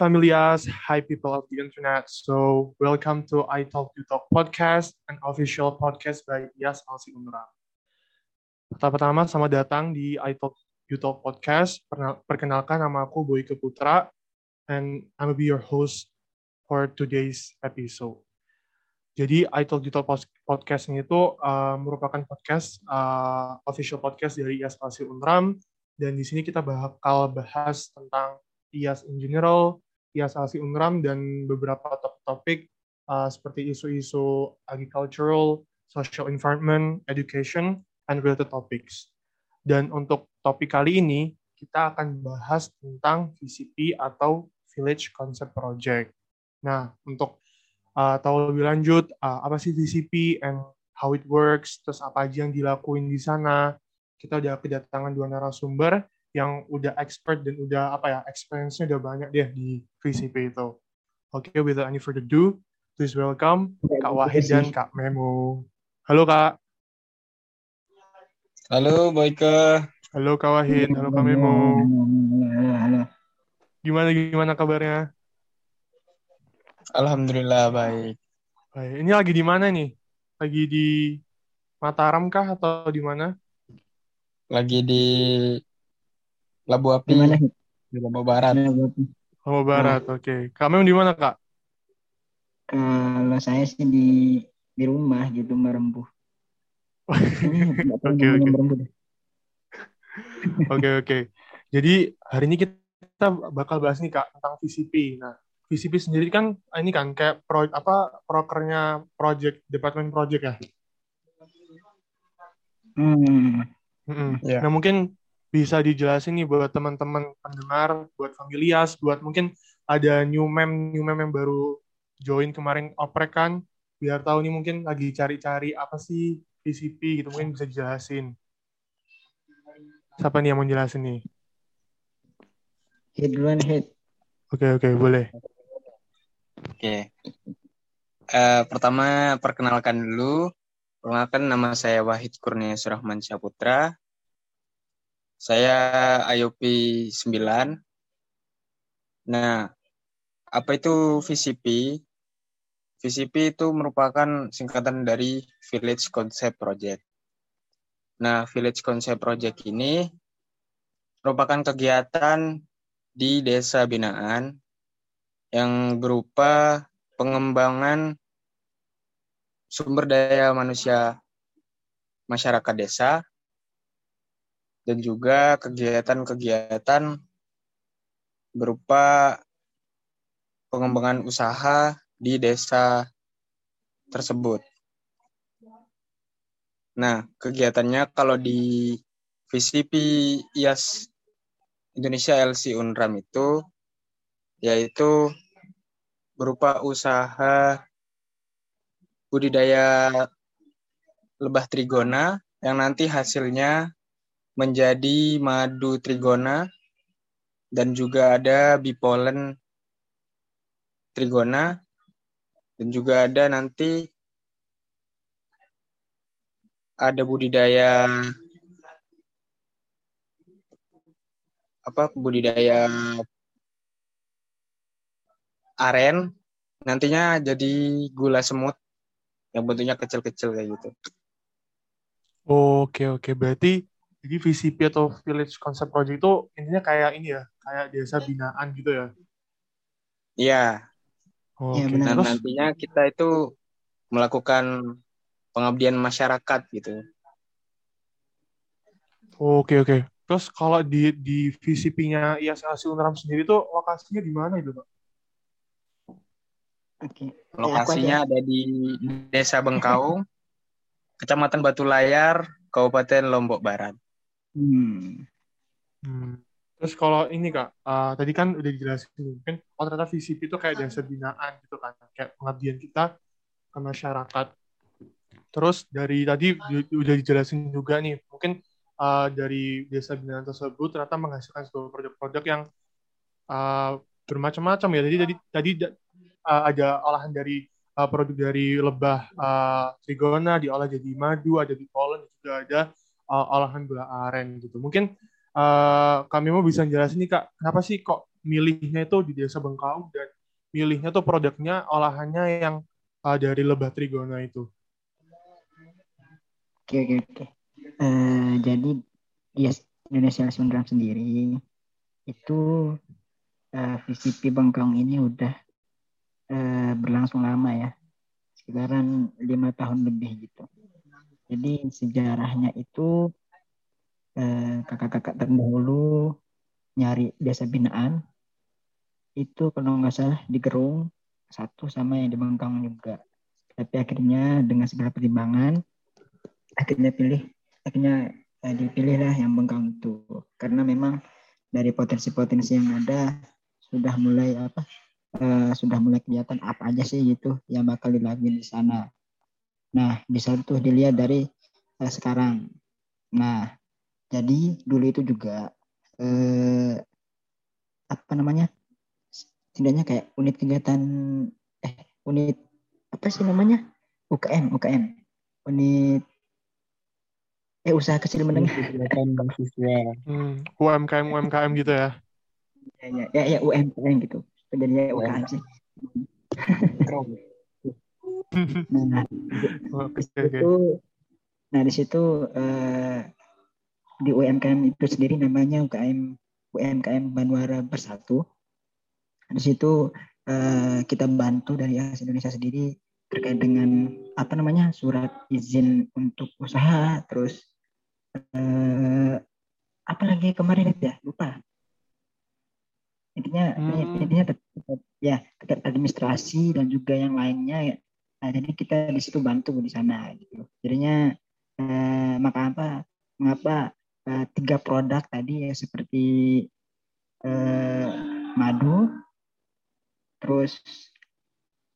Familias, hi people of the internet. So welcome to I Talk You Talk podcast, an official podcast by Yas Alsi Unra. Pertama-tama selamat datang di I Talk You Talk podcast. Perkenalkan nama aku Boyke Putra and I'm be your host for today's episode. Jadi I Talk You Talk podcast ini itu uh, merupakan podcast uh, official podcast dari Yas Alsi Unram dan di sini kita bakal bahas tentang IAS in general, IAS ASI Unram, dan beberapa topik-topik uh, seperti isu-isu agricultural, social environment, education, and related topics. Dan untuk topik kali ini, kita akan bahas tentang VCP atau Village Concept Project. Nah, untuk uh, tahu lebih lanjut, uh, apa sih VCP and how it works, terus apa aja yang dilakuin di sana, kita udah kedatangan dua narasumber yang udah expert dan udah apa ya experience-nya udah banyak deh di VCP itu. Oke, okay, without any further ado, please welcome Kak Wahid dan Kak Memo. Halo Kak. Halo Boyke. Halo Kak Wahid, halo Kak Memo. Gimana gimana kabarnya? Alhamdulillah baik. Baik. Ini lagi di mana nih? Lagi di Mataram kah atau di mana? Lagi di Labu Api. Di mana? Di Labu Barat. Labu Barat, nah. oke. Okay. Kamu di mana, Kak? Kalau saya sih di di rumah gitu merembuh. Oke, oke. Oke, oke. Jadi hari ini kita bakal bahas nih Kak tentang VCP. Nah, VCP sendiri kan ini kan kayak pro, apa prokernya project departemen project ya. Hmm. Hmm. Yeah. Nah mungkin bisa dijelasin nih buat teman-teman pendengar, buat familias, buat mungkin ada new mem new mem yang baru join kemarin oprek kan, biar tahu nih mungkin lagi cari-cari apa sih PCP gitu mungkin bisa dijelasin. Siapa nih yang mau jelasin nih? Hit duluan hit. Oke okay, oke okay, boleh. Oke. Okay. Uh, eh, pertama perkenalkan dulu. Perkenalkan nama saya Wahid Kurnia Surahman Syaputra. Saya IOP 9. Nah, apa itu VCP? VCP itu merupakan singkatan dari Village Concept Project. Nah, Village Concept Project ini merupakan kegiatan di desa binaan yang berupa pengembangan sumber daya manusia masyarakat desa dan juga kegiatan-kegiatan berupa pengembangan usaha di desa tersebut. Nah, kegiatannya kalau di VCP IAS Indonesia LC Unram itu yaitu berupa usaha budidaya lebah trigona yang nanti hasilnya menjadi madu trigona dan juga ada bipolen trigona dan juga ada nanti ada budidaya apa budidaya aren nantinya jadi gula semut yang bentuknya kecil-kecil kayak gitu. Oke oke berarti jadi VCP atau Village Concept Project itu intinya kayak ini ya, kayak desa binaan gitu ya? Iya. Oh, ya, okay. Nantinya kita itu melakukan pengabdian masyarakat gitu. Oke oke. Terus kalau di di VCP-nya IASASI Unram sendiri tuh lokasinya di mana itu, Pak? Oke. Lokasinya ada di Desa Bengkau, Kecamatan Batu Layar, Kabupaten Lombok Barat. Hmm. hmm. Terus kalau ini kak, uh, tadi kan udah dijelasin mungkin oh ternyata VCP itu kayak dasar binaan gitu kan, kayak pengabdian kita ke masyarakat. Terus dari tadi udah dijelasin juga nih, mungkin uh, dari desa binaan tersebut ternyata menghasilkan sebuah produk-produk yang uh, bermacam-macam ya. Jadi tadi tadi uh, ada olahan dari uh, produk dari lebah uh, trigona diolah jadi madu, ada di pollen juga ada uh, olahan gula aren gitu. Mungkin uh, kami mau bisa jelasin nih kak, kenapa sih kok milihnya itu di desa Bengkau dan milihnya tuh produknya olahannya yang uh, dari lebah trigona itu. Oke oke oke. Uh, jadi di Indonesia Sundram sendiri itu uh, VCP Bengkong ini udah uh, berlangsung lama ya, sekitaran lima tahun lebih gitu. Jadi sejarahnya itu kakak-kakak terdahulu nyari desa binaan itu kalau nggak salah di Gerung satu sama yang di Bengkong juga. Tapi akhirnya dengan segala pertimbangan akhirnya pilih akhirnya eh, dipilihlah yang Bengkong itu karena memang dari potensi-potensi yang ada sudah mulai apa uh, sudah mulai kelihatan apa aja sih gitu yang bakal dilakukan di sana. Nah bisa tuh dilihat dari uh, sekarang. Nah jadi dulu itu juga uh, apa namanya setidaknya kayak unit kegiatan eh unit apa sih namanya UKM UKM unit eh usaha kecil menengah. Hmm, UMKM UMKM gitu ya? Ya ya ya, ya UMKM gitu. Jadinya UKM sih nah okay, okay. nah di situ uh, di UMKM itu sendiri namanya UKM UMKM Banwara Bersatu di situ uh, kita bantu dari AS Indonesia sendiri terkait dengan apa namanya surat izin untuk usaha terus uh, apa lagi kemarin itu ya lupa intinya hmm. intinya tetap, ya terkait administrasi dan juga yang lainnya ya. Nah, jadi kita di situ bantu di sana gitu jadinya uh, maka apa mengapa uh, tiga produk tadi ya seperti uh, madu terus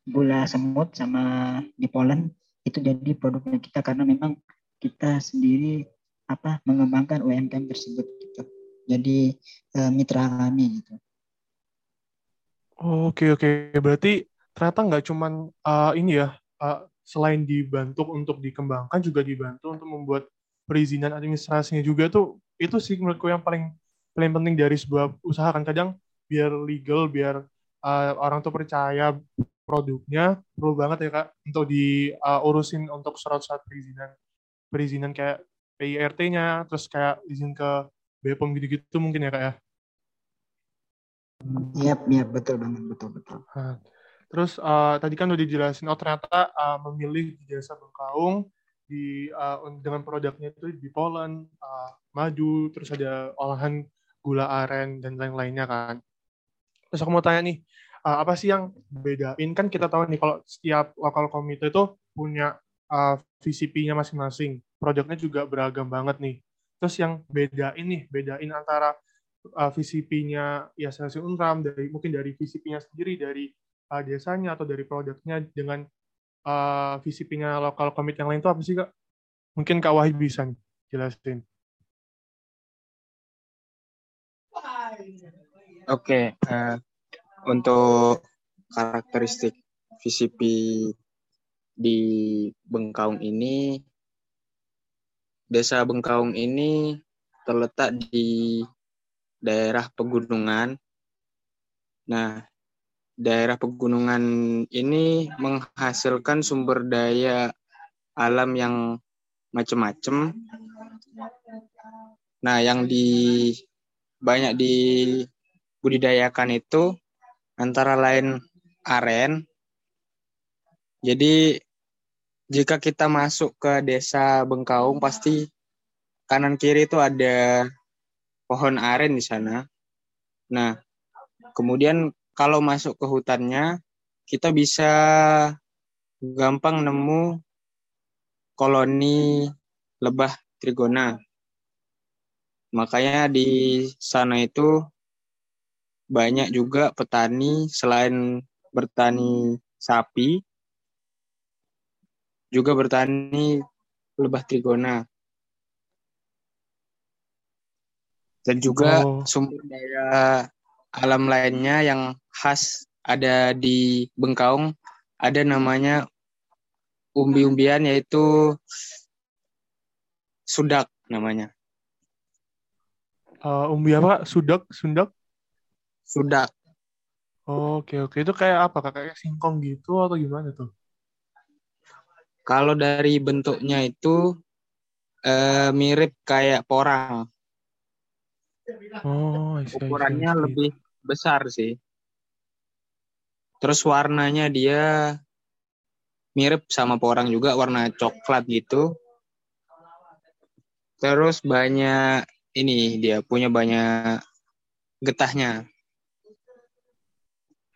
gula semut sama di Poland itu jadi produknya kita karena memang kita sendiri apa mengembangkan UMKM tersebut gitu. Jadi uh, mitra kami gitu. Oke oke berarti ternyata nggak cuman uh, ini ya uh, selain dibantu untuk dikembangkan juga dibantu untuk membuat perizinan administrasinya juga tuh itu sih menurutku yang paling paling penting dari sebuah usaha kan. Kadang biar legal biar uh, orang tuh percaya produknya perlu banget ya kak untuk diurusin uh, untuk surat-surat perizinan perizinan kayak PIRT-nya terus kayak izin ke BPOM gitu-gitu mungkin ya kak ya? Iya, iya betul banget, betul betul. Terus uh, tadi kan udah dijelasin, oh ternyata uh, memilih di jasa Bengkaung di uh, dengan produknya itu di Poland, uh, maju, terus ada olahan gula aren dan lain-lainnya kan. Terus aku mau tanya nih, uh, apa sih yang bedain? Kan kita tahu nih kalau setiap lokal komite itu punya uh, VCP-nya masing-masing. Produknya juga beragam banget nih. Terus yang bedain nih bedain antara uh, VCP-nya ya dari mungkin dari VCP-nya sendiri dari uh, desanya atau dari produknya dengan uh, VCP-nya lokal komite yang lain itu apa sih kak mungkin kak Wahid bisa nih jelasin Oke, okay, uh, untuk karakteristik VCP di Bengkaung ini, desa Bengkaung ini terletak di daerah pegunungan. Nah, daerah pegunungan ini menghasilkan sumber daya alam yang macam-macam. Nah, yang di banyak dibudidayakan itu antara lain aren. Jadi jika kita masuk ke desa Bengkaung pasti kanan kiri itu ada pohon aren di sana. Nah, kemudian kalau masuk ke hutannya kita bisa gampang nemu koloni lebah trigona. Makanya di sana itu banyak juga petani selain bertani sapi juga bertani lebah trigona dan juga oh. sumber daya alam lainnya yang khas ada di Bengkaung ada namanya umbi-umbian yaitu sudak namanya. Uh, umbi apa? Sudak, sundak? sudak. Oke oke itu kayak apa kak? Kayak singkong gitu atau gimana tuh? Kalau dari bentuknya itu eh, mirip kayak porang. Oh, Ukurannya lebih besar sih. Terus warnanya dia mirip sama porang juga, warna coklat gitu. Terus banyak ini dia punya banyak getahnya.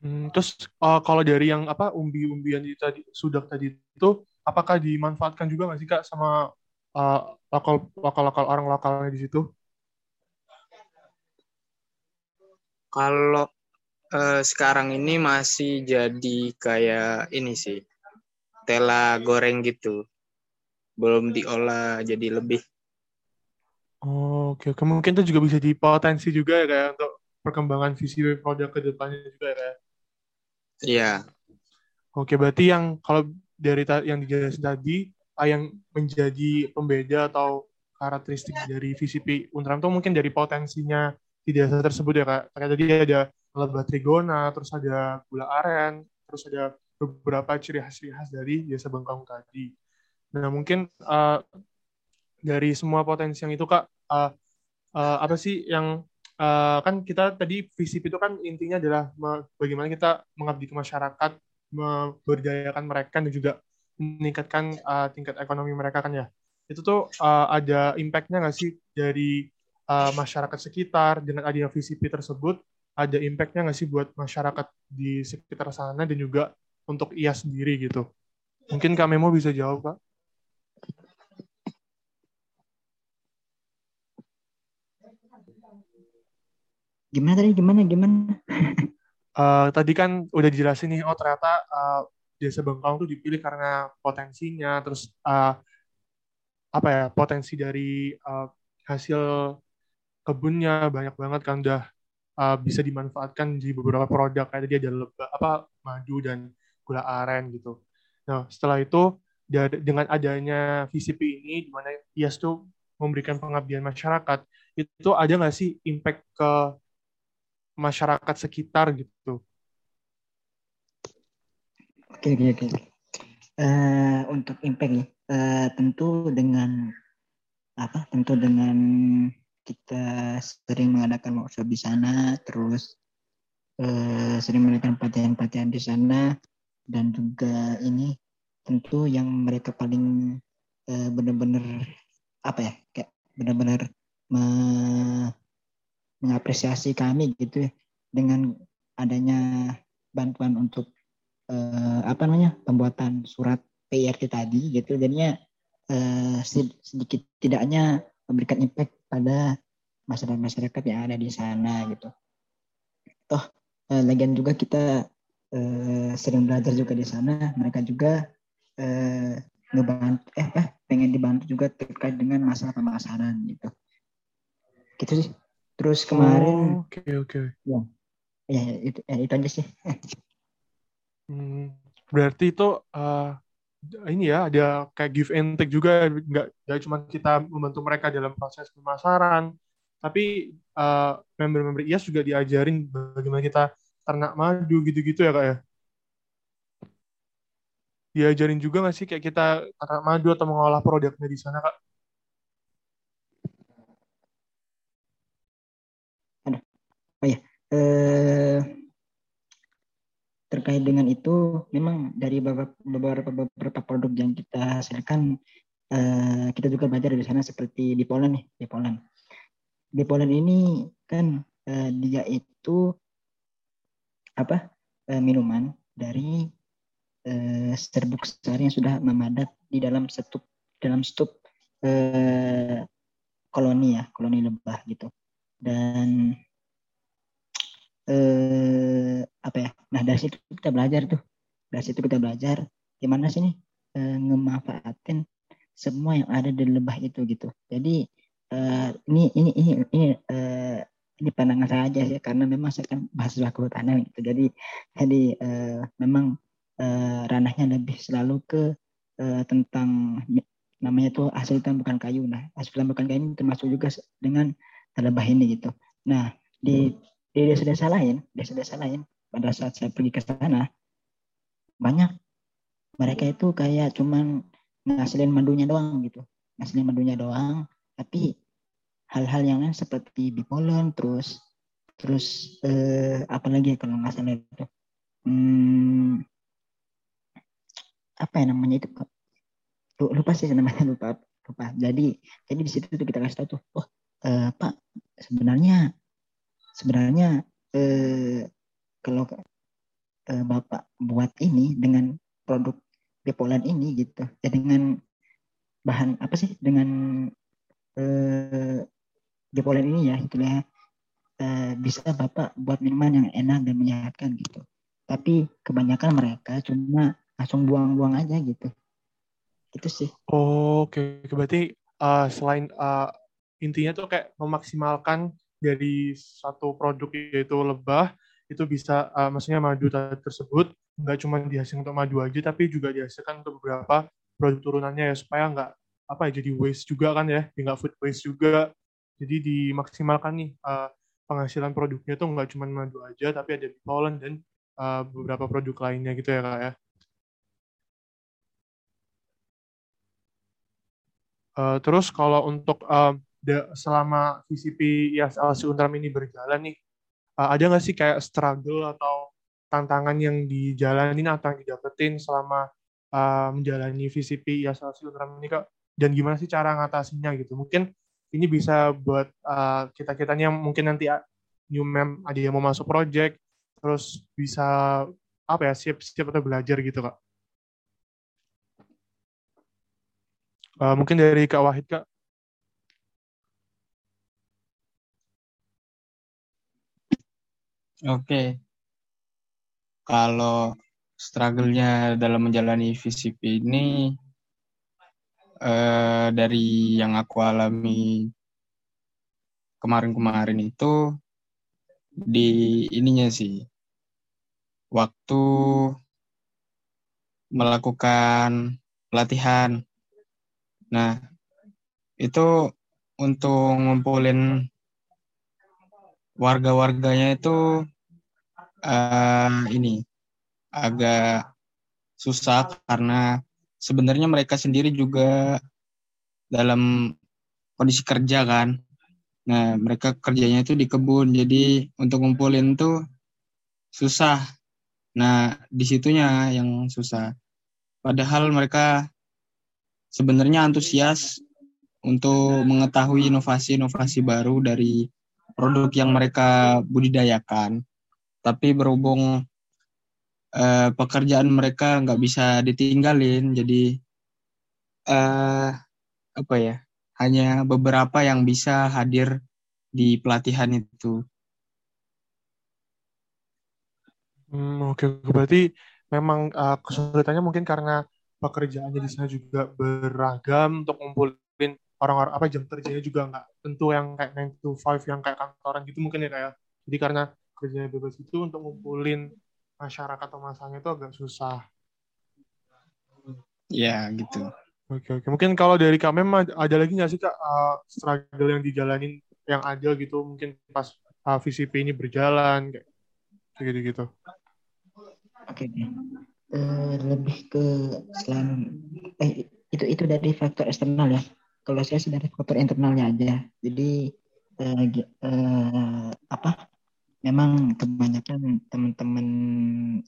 Hmm, terus uh, kalau dari yang apa umbi-umbian itu tadi sudak tadi itu apakah dimanfaatkan juga nggak sih kak sama uh, lokal lokal lokal orang lokalnya di situ? Kalau eh, sekarang ini masih jadi kayak ini sih, tela goreng gitu. Belum diolah jadi lebih. Oh, oke oke mungkin itu juga bisa dipotensi juga ya kayak untuk perkembangan visi produk ke depannya juga ya kayak. Iya, Oke berarti yang kalau dari ta- yang dijelasin tadi ah, yang menjadi pembeda atau karakteristik dari VCP Untram itu mungkin dari potensinya di desa tersebut ya kak. Kayak tadi ada lebah trigona, terus ada gula aren, terus ada beberapa ciri khas-ciri khas dari desa Bengkong tadi. Nah mungkin uh, dari semua potensi yang itu kak, uh, uh, apa sih yang uh, kan kita tadi VCP itu kan intinya adalah bagaimana kita mengabdi ke masyarakat, memberdayakan mereka dan juga meningkatkan uh, tingkat ekonomi mereka kan ya. Itu tuh uh, ada impact-nya nggak sih dari uh, masyarakat sekitar dengan adanya VCP tersebut? Ada impact-nya nggak sih buat masyarakat di sekitar sana dan juga untuk ia sendiri gitu? Mungkin Kak Memo bisa jawab, Kak. Gimana tadi? Gimana? Gimana? Eh, tadi kan udah dijelasin nih, oh ternyata eh, desa Bengkong tuh dipilih karena potensinya, terus eh, apa ya potensi dari eh, hasil kebunnya banyak banget kan udah eh, bisa dimanfaatkan di beberapa produk kayak tadi ada leba, apa madu dan gula aren gitu. Nah setelah itu dengan adanya VCP ini di mana IAS tuh memberikan pengabdian masyarakat itu ada nggak sih impact ke masyarakat sekitar gitu? Oke, oke, oke. Eh, untuk impact ya, eh, tentu dengan apa? Tentu dengan kita sering mengadakan workshop di sana, terus eh, sering mengadakan pelatihan-pelatihan di sana, dan juga ini tentu yang mereka paling eh, benar-benar apa ya, kayak benar-benar me- mengapresiasi kami gitu ya, dengan adanya bantuan untuk eh, apa namanya pembuatan surat PRT tadi gitu. Jadinya eh, sed- sedikit tidaknya memberikan impact pada masyarakat masyarakat yang ada di sana gitu. Toh eh, lagian juga kita eh, sering belajar juga di sana. Mereka juga eh, ngebantu eh, eh pengen dibantu juga terkait dengan masalah pemasaran gitu. Gitu sih. Terus kemarin Oh, Oke oke. ya. Itu eh, itu aja sih. Hmm, berarti itu eh, ini ya ada kayak give and take juga nggak nggak cuma kita membantu mereka dalam proses pemasaran, tapi eh, member-member IAS juga diajarin bagaimana kita ternak madu gitu-gitu ya kak ya. Diajarin juga nggak sih kayak kita ternak madu atau mengolah produknya di sana kak? eh, terkait dengan itu memang dari beberapa beberapa, produk yang kita hasilkan eh, kita juga belajar di sana seperti di Poland nih di Poland. Di Poland ini kan eh, dia itu apa eh, minuman dari eh, serbuk sari yang sudah memadat di dalam stup dalam stup eh, koloni ya koloni lebah gitu. Dan eh, apa ya? Nah dari situ kita belajar tuh. Dari situ kita belajar gimana sih nih eh, ngemanfaatin semua yang ada di lebah itu gitu. Jadi eh, ini ini ini ini eh, ini pandangan saya aja ya karena memang saya kan mahasiswa kehutanan gitu. Jadi jadi eh, memang eh, ranahnya lebih selalu ke eh, tentang namanya tuh hasil hutan bukan kayu. Nah hasil hutan bukan kayu ini termasuk juga dengan lebah ini gitu. Nah di di desa-desa lain, desa-desa lain pada saat saya pergi ke sana banyak. Mereka itu kayak cuman ngasilin madunya doang gitu, ngasilin madunya doang, tapi hal-hal yang lain seperti bipolen terus terus eh, apa lagi ya kalau nggak salah itu? Hmm, apa ya namanya itu lupa sih namanya lupa lupa. Jadi jadi di situ tuh kita kasih tahu tuh oh eh, pak sebenarnya sebenarnya eh, kalau eh, bapak buat ini dengan produk bipolen ini gitu ya dengan bahan apa sih? Dengan eh, bipolen ini ya itulah eh, bisa bapak buat minuman yang enak dan menyehatkan gitu. Tapi kebanyakan mereka cuma langsung buang-buang aja gitu. Itu sih. Oh, oke. Okay. berarti uh, selain uh, intinya tuh kayak memaksimalkan dari satu produk yaitu lebah itu bisa uh, maksudnya madu tersebut nggak cuma dihasilkan untuk madu aja tapi juga dihasilkan untuk beberapa produk turunannya ya supaya nggak apa ya jadi waste juga kan ya nggak food waste juga jadi dimaksimalkan nih uh, penghasilan produknya tuh nggak cuma madu aja tapi ada pollen dan uh, beberapa produk lainnya gitu ya kak ya. Uh, terus kalau untuk uh, selama VCP IAS Untram ini berjalan nih, uh, ada nggak sih kayak struggle atau tantangan yang dijalanin atau yang didapetin selama uh, menjalani VCP IAS Untram ini kak? Dan gimana sih cara ngatasinya gitu? Mungkin ini bisa buat uh, kita-kitanya mungkin nanti new mem ada yang mau masuk project terus bisa apa ya siap-siap atau belajar gitu kak. Uh, mungkin dari Kak Wahid kak. Oke. Kalau struggle-nya dalam menjalani VCP ini uh, dari yang aku alami kemarin-kemarin itu di ininya sih waktu melakukan pelatihan. Nah, itu untuk ngumpulin warga-warganya itu uh, ini agak susah karena sebenarnya mereka sendiri juga dalam kondisi kerja kan. Nah, mereka kerjanya itu di kebun, jadi untuk ngumpulin tuh susah. Nah, di situnya yang susah. Padahal mereka sebenarnya antusias untuk mengetahui inovasi-inovasi baru dari produk yang mereka budidayakan. Tapi berhubung eh, pekerjaan mereka nggak bisa ditinggalin, jadi eh, apa ya? hanya beberapa yang bisa hadir di pelatihan itu. Hmm, oke, okay. berarti memang uh, kesulitannya mungkin karena pekerjaannya di sana juga beragam untuk ngumpulin orang-orang apa jam kerjanya juga nggak tentu yang kayak 9 to 5 yang kayak kantoran gitu mungkin ya kayak. Ya. Jadi karena kerjanya bebas itu untuk ngumpulin masyarakat atau masanya itu agak susah. Ya, gitu. Oke, oke. Mungkin kalau dari kami ada lagi nggak sih Kak uh, struggle yang dijalanin yang ada gitu mungkin pas uh, VCP ini berjalan kayak gitu-gitu. Oke, okay. uh, eh, lebih ke selain eh itu itu dari faktor eksternal ya. Kalau saya sih dari faktor internalnya aja. Jadi uh, uh, apa? Memang kebanyakan teman-teman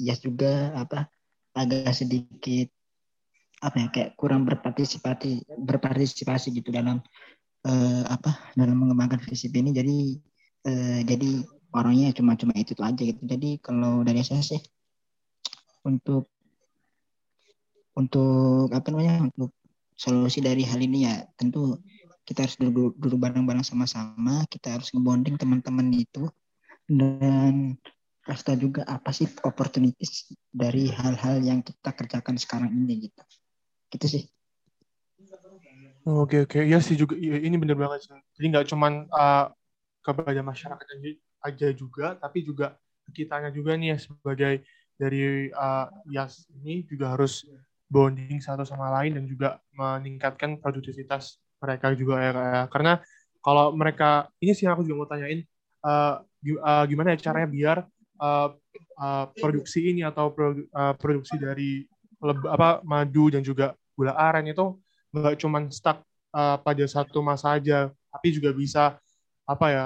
IAS juga apa agak sedikit apa ya kayak kurang berpartisipasi berpartisipasi gitu dalam uh, apa dalam mengembangkan visi ini jadi uh, jadi orangnya cuma cuma itu tuh aja gitu jadi kalau dari saya sih untuk untuk apa namanya untuk solusi dari hal ini ya tentu kita harus duduk duduk bareng-bareng sama-sama kita harus ngebonding teman-teman itu. Dan rasa juga apa sih opportunities dari hal-hal yang kita kerjakan sekarang ini gitu. Gitu sih. Oke oke. Ya sih juga ya, ini benar banget sih. Jadi nggak cuman uh, kepada masyarakat aja juga tapi juga kitanya juga nih ya sebagai dari uh, IAS ini juga harus bonding satu sama lain dan juga meningkatkan produktivitas mereka juga ya, ya. karena kalau mereka ini sih aku juga mau tanyain uh, gimana ya caranya biar uh, uh, produksi ini atau produ, uh, produksi dari leb, apa madu dan juga gula aren itu nggak cuma stuck uh, pada satu masa aja, tapi juga bisa apa ya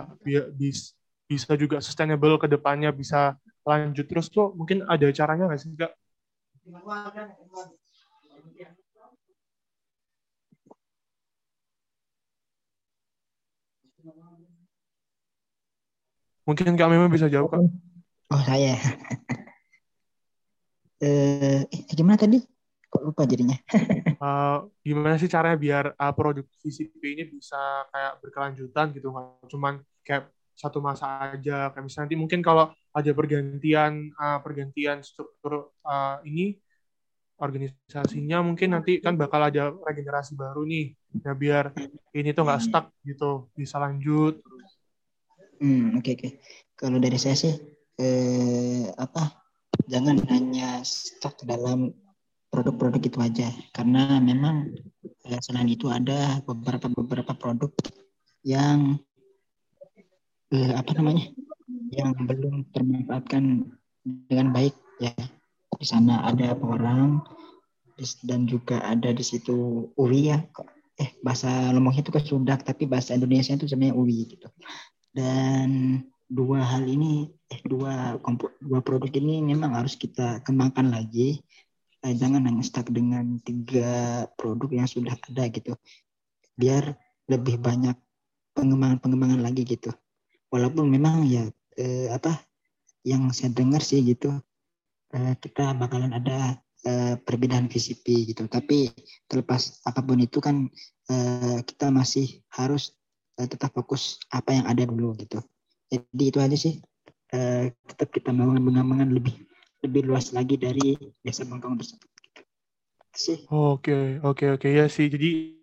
bisa bisa juga sustainable ke depannya bisa lanjut terus tuh mungkin ada caranya nggak sih kak? Mungkin Kak memang bisa jawab, Kak. Oh, saya. eh, gimana tadi? Kok lupa jadinya? uh, gimana sih caranya biar uh, produk VCP ini bisa kayak berkelanjutan gitu, nggak cuman kayak satu masa aja. Kayak misalnya nanti mungkin kalau ada pergantian uh, pergantian struktur uh, ini organisasinya mungkin nanti kan bakal ada regenerasi baru nih ya biar ini tuh nggak stuck gitu bisa lanjut Hmm, oke okay, oke. Okay. Kalau dari saya sih eh, apa? Jangan hanya stok dalam produk-produk itu aja karena memang eh, selain itu ada beberapa beberapa produk yang eh, apa namanya? yang belum termanfaatkan dengan baik ya. Di sana ada orang dan juga ada di situ UWI ya. Eh bahasa Lomboknya itu kesudak tapi bahasa Indonesia itu sebenarnya UWI gitu dan dua hal ini eh dua dua produk ini memang harus kita kembangkan lagi. Eh, jangan hanya stuck dengan tiga produk yang sudah ada gitu. Biar lebih banyak pengembangan pengembangan lagi gitu. Walaupun memang ya eh, apa yang saya dengar sih gitu eh, kita bakalan ada eh, perbedaan VCP gitu. Tapi terlepas apa pun itu kan eh, kita masih harus uh, tetap fokus apa yang ada dulu gitu. Jadi itu aja sih. Uh, tetap kita mengamankan lebih lebih luas lagi dari desa Bangkong tersebut sih. Oke oke oke. Ya sih jadi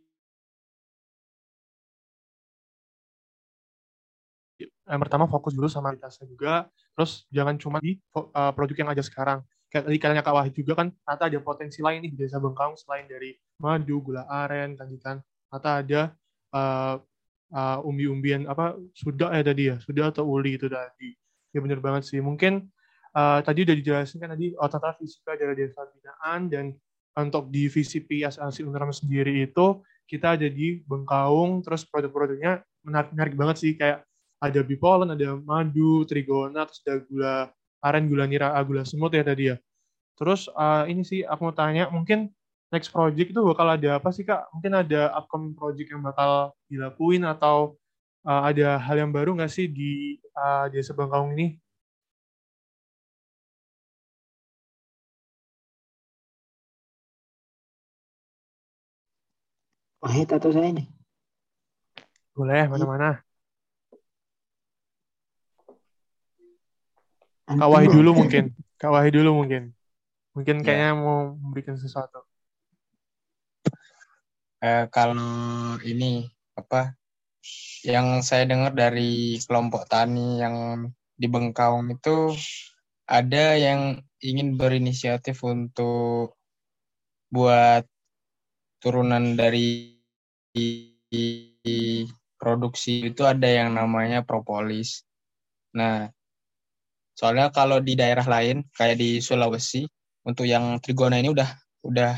yang pertama fokus dulu sama kualitasnya juga. Terus jangan cuma di uh, produk yang ada sekarang. Kayak tadi katanya Kak Wahid juga kan ternyata ada potensi lain nih di desa Bengkong selain dari madu, gula aren, tadi kan. Ternyata ada uh, uh, umbi-umbian apa sudah ya tadi ya sudah atau uli itu tadi. Ya benar banget sih. Mungkin uh, tadi udah dijelasin kan tadi otak fisika dari desa binaan dan untuk di VCP Asasi Unram sendiri itu kita ada di Bengkaung terus produk-produknya menarik, menarik banget sih. Kayak ada bipolen, ada madu, trigona, terus ada gula aren, gula nira, gula semut ya tadi ya. Terus uh, ini sih aku mau tanya, mungkin next project itu bakal ada apa sih kak? Mungkin ada upcoming project yang bakal dilakuin atau uh, ada hal yang baru nggak sih di uh, Desa Bangkaung ini? Wahid atau saya nih? Boleh, mana-mana. Kak Wahid dulu mungkin. Kak Wahid dulu mungkin. Mungkin ya. kayaknya mau memberikan sesuatu eh, kalau ini apa yang saya dengar dari kelompok tani yang di Bengkaung itu ada yang ingin berinisiatif untuk buat turunan dari produksi itu ada yang namanya propolis. Nah, soalnya kalau di daerah lain kayak di Sulawesi untuk yang trigona ini udah udah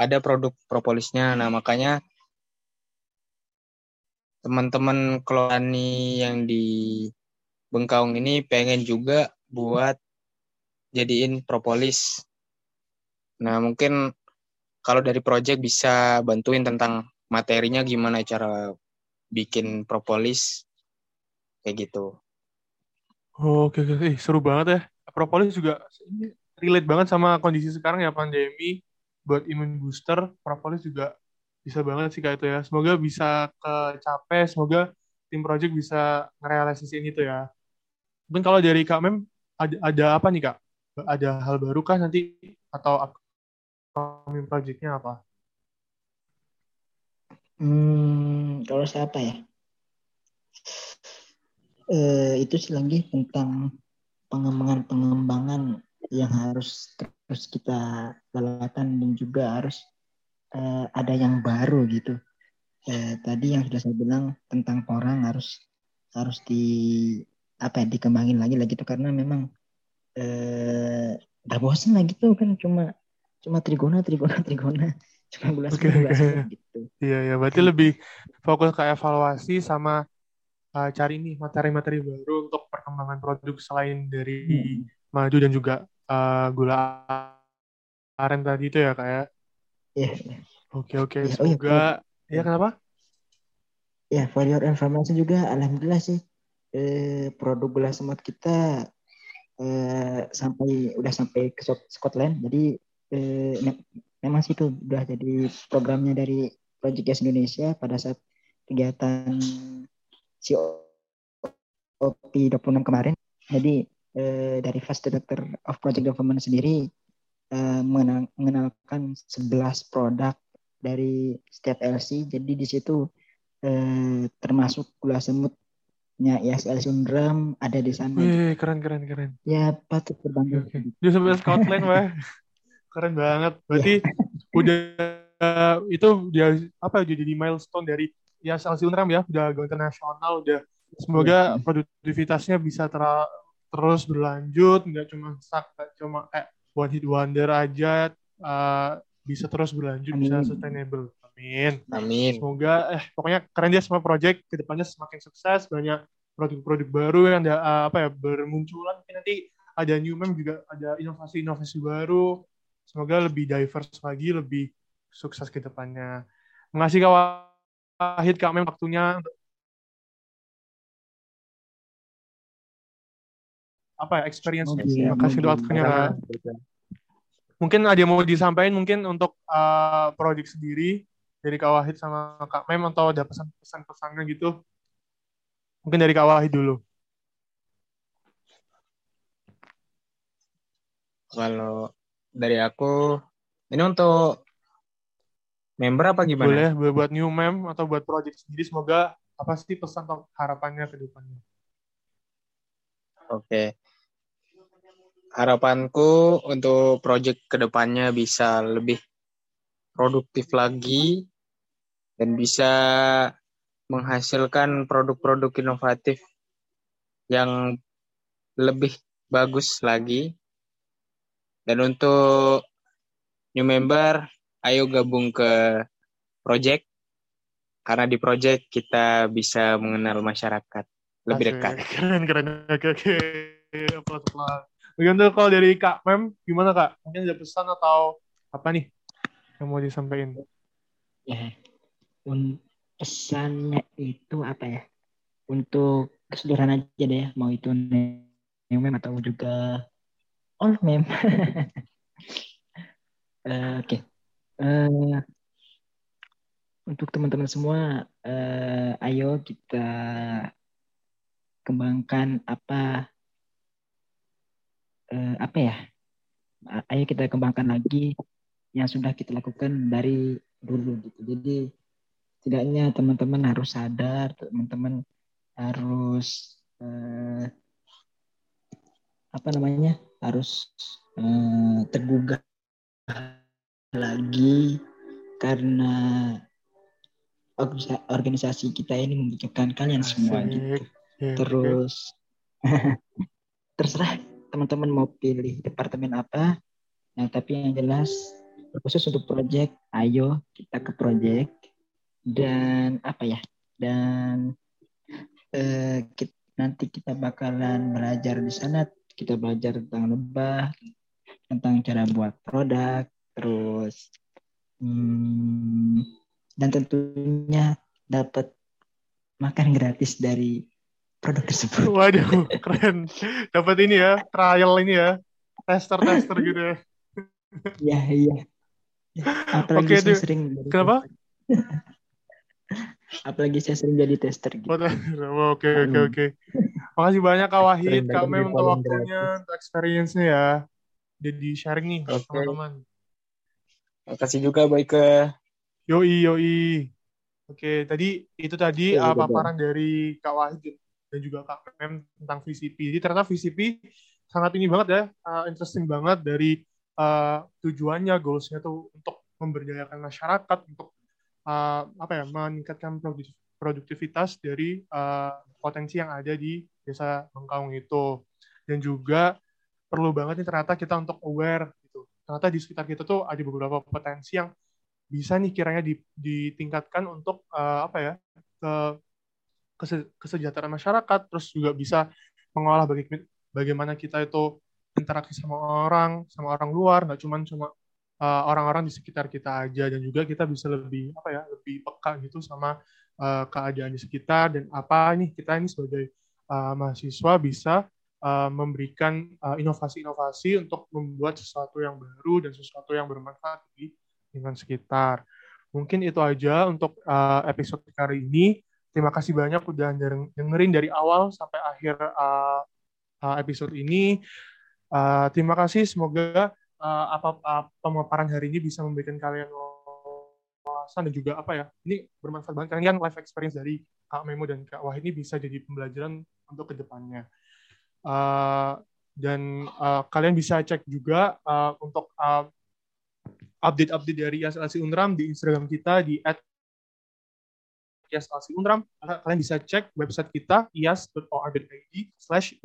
ada produk propolisnya. Nah, makanya teman-teman koloni yang di Bengkaung ini pengen juga buat jadiin propolis. Nah, mungkin kalau dari project bisa bantuin tentang materinya gimana cara bikin propolis kayak gitu. Oh, oke, oke, oke. seru banget ya. Propolis juga relate banget sama kondisi sekarang ya pandemi buat imun booster propolis juga bisa banget sih kayak itu ya. Semoga bisa kecapai, semoga tim project bisa ngerealisasiin itu ya. Mungkin kalau dari Kak Mem, ada, ada apa nih Kak? Ada hal baru kah nanti? Atau upcoming projectnya apa? Hmm, kalau saya apa ya? Eh, itu sih lagi tentang pengembangan-pengembangan yang harus terus kita lewatan dan juga harus uh, ada yang baru gitu. Uh, tadi yang sudah saya bilang tentang orang harus harus di apa ya dikembangin lagi lagi tuh karena memang eh udah bosen lagi tuh kan cuma cuma trigona trigona trigona cuma Oke, gulas oke. gitu Iya, ya. Berarti lebih fokus ke evaluasi sama uh, cari nih materi-materi baru untuk perkembangan produk selain dari Hmm. maju dan juga uh, gula aren tadi itu ya, Kak ya. Iya, iya. Oke, oke. Iya, oh iya, Semoga ya kenapa? Ya, for your information juga, alhamdulillah sih eh, produk gula semut kita eh, sampai udah sampai ke Scot- Scotland. Jadi eh, me- memang sih itu udah jadi programnya dari Project Gas Indonesia pada saat kegiatan COP 26 kemarin. Jadi eh, dari Fast Director of Project Development sendiri eh, mengenal- mengenalkan 11 produk dari setiap LC. Jadi di situ eh, termasuk gula semutnya ISL Sundram ada di sana. Wih, keren, keren, keren. Ya patut berbangga. oke. Dia sampai Scotland, weh. Keren banget. Berarti udah uh, itu dia apa udah jadi milestone dari ya Chelsea Unram ya, udah go internasional, udah semoga produktivitasnya bisa ter- terus berlanjut, nggak cuma stuck, nggak cuma kayak one hit wonder aja, uh, bisa terus berlanjut, bisa Amin. sustainable. Amin. Amin. Semoga eh pokoknya keren dia semua project ke depannya semakin sukses banyak produk-produk baru yang ada eh, apa ya bermunculan mungkin nanti ada new mem juga ada inovasi-inovasi baru semoga lebih diverse lagi lebih sukses ke depannya mengasih Kak Wahid Kak Mem waktunya untuk apa ya experience Oke, terima kasih untuk oke. waktunya Kak mungkin ada yang mau disampaikan mungkin untuk eh, project sendiri dari Kak Wahid sama Kak Mem atau ada pesan-pesan pesannya gitu mungkin dari Kak Wahid dulu Kalau dari aku, ini untuk member apa gimana? boleh bu- buat new mem atau buat project sendiri semoga apa sih pesan atau harapannya ke depannya Oke. Harapanku untuk project ke depannya bisa lebih produktif lagi dan bisa menghasilkan produk-produk inovatif yang lebih bagus lagi. Dan untuk new member, ayo gabung ke project karena di project kita bisa mengenal masyarakat lebih dekat. keren keren oke oke plus plus begitu kalau dari Kak Mem gimana Kak mungkin ada pesan atau apa nih yang mau disampaikan Ya, un pesannya itu apa ya? Untuk keseluruhan aja deh, mau itu new mem atau juga old mem. Eh, Oke, Eh, untuk teman-teman semua, eh, ayo kita kembangkan apa eh, apa ya? Ayo kita kembangkan lagi yang sudah kita lakukan dari dulu gitu. Jadi setidaknya teman-teman harus sadar, teman-teman harus eh, apa namanya? harus eh, tergugah lagi karena orga- organisasi kita ini membutuhkan kalian semua gitu. Asik. Ya, oke. Terus terserah teman-teman mau pilih departemen apa. Nah, tapi yang jelas khusus untuk project, ayo kita ke project dan apa ya? Dan eh, kit- nanti kita bakalan belajar di sana. Kita belajar tentang lebah, tentang cara buat produk, terus hmm, dan tentunya dapat makan gratis dari produk tersebut. Waduh, keren. Dapat ini ya, trial ini ya. Tester-tester gitu ya. Iya, iya. Apalagi Oke, saya sering jadi Kenapa? Apalagi saya sering jadi tester gitu. Oke, oke, Hmm. oke. Makasih banyak Kak Wahid, Kak Mem untuk waktunya, untuk experience-nya ya. Jadi sharing nih teman-teman. Makasih juga Boyke. Yoi, yoi. Oke, tadi itu tadi uh, betul. paparan dari Kak Wahid dan juga Kak Mem tentang VCP. Jadi ternyata VCP sangat ini banget ya, uh, interesting banget dari uh, tujuannya, goalsnya tuh untuk memberdayakan masyarakat, untuk uh, apa ya, meningkatkan produktivitas dari uh, potensi yang ada di desa Bengkaung itu. Dan juga perlu banget nih ternyata kita untuk aware gitu. Ternyata di sekitar kita tuh ada beberapa potensi yang bisa nih kiranya ditingkatkan untuk uh, apa ya ke kesejahteraan masyarakat, terus juga bisa mengolah bagaimana kita itu interaksi sama orang, sama orang luar, nggak cuma cuma uh, orang-orang di sekitar kita aja, dan juga kita bisa lebih apa ya, lebih peka gitu sama uh, keadaan di sekitar dan apa nih kita ini sebagai uh, mahasiswa bisa uh, memberikan inovasi-inovasi uh, untuk membuat sesuatu yang baru dan sesuatu yang bermanfaat di lingkungan sekitar. Mungkin itu aja untuk uh, episode kali ini. Terima kasih banyak udah dengerin dari awal sampai akhir uh, episode ini. Uh, terima kasih. Semoga uh, apa uh, pemaparan hari ini bisa memberikan kalian wawasan dan juga apa ya ini bermanfaat banget kalian life experience dari Kak Memo dan Kak Wah ini bisa jadi pembelajaran untuk ke depannya. Uh, dan uh, kalian bisa cek juga uh, untuk update-update dari IAS Unram di Instagram kita di IAS Unram. Kalian bisa cek website kita ias.or.id slash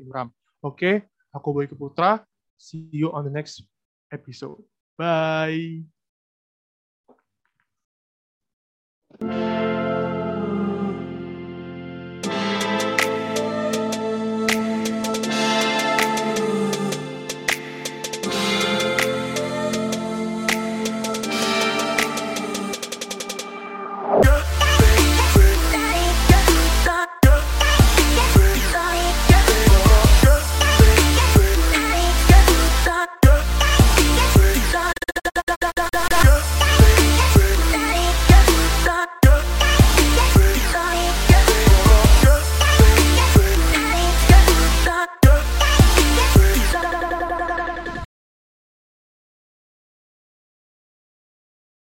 Unram. Oke, aku Boy Keputra. See you on the next episode. Bye.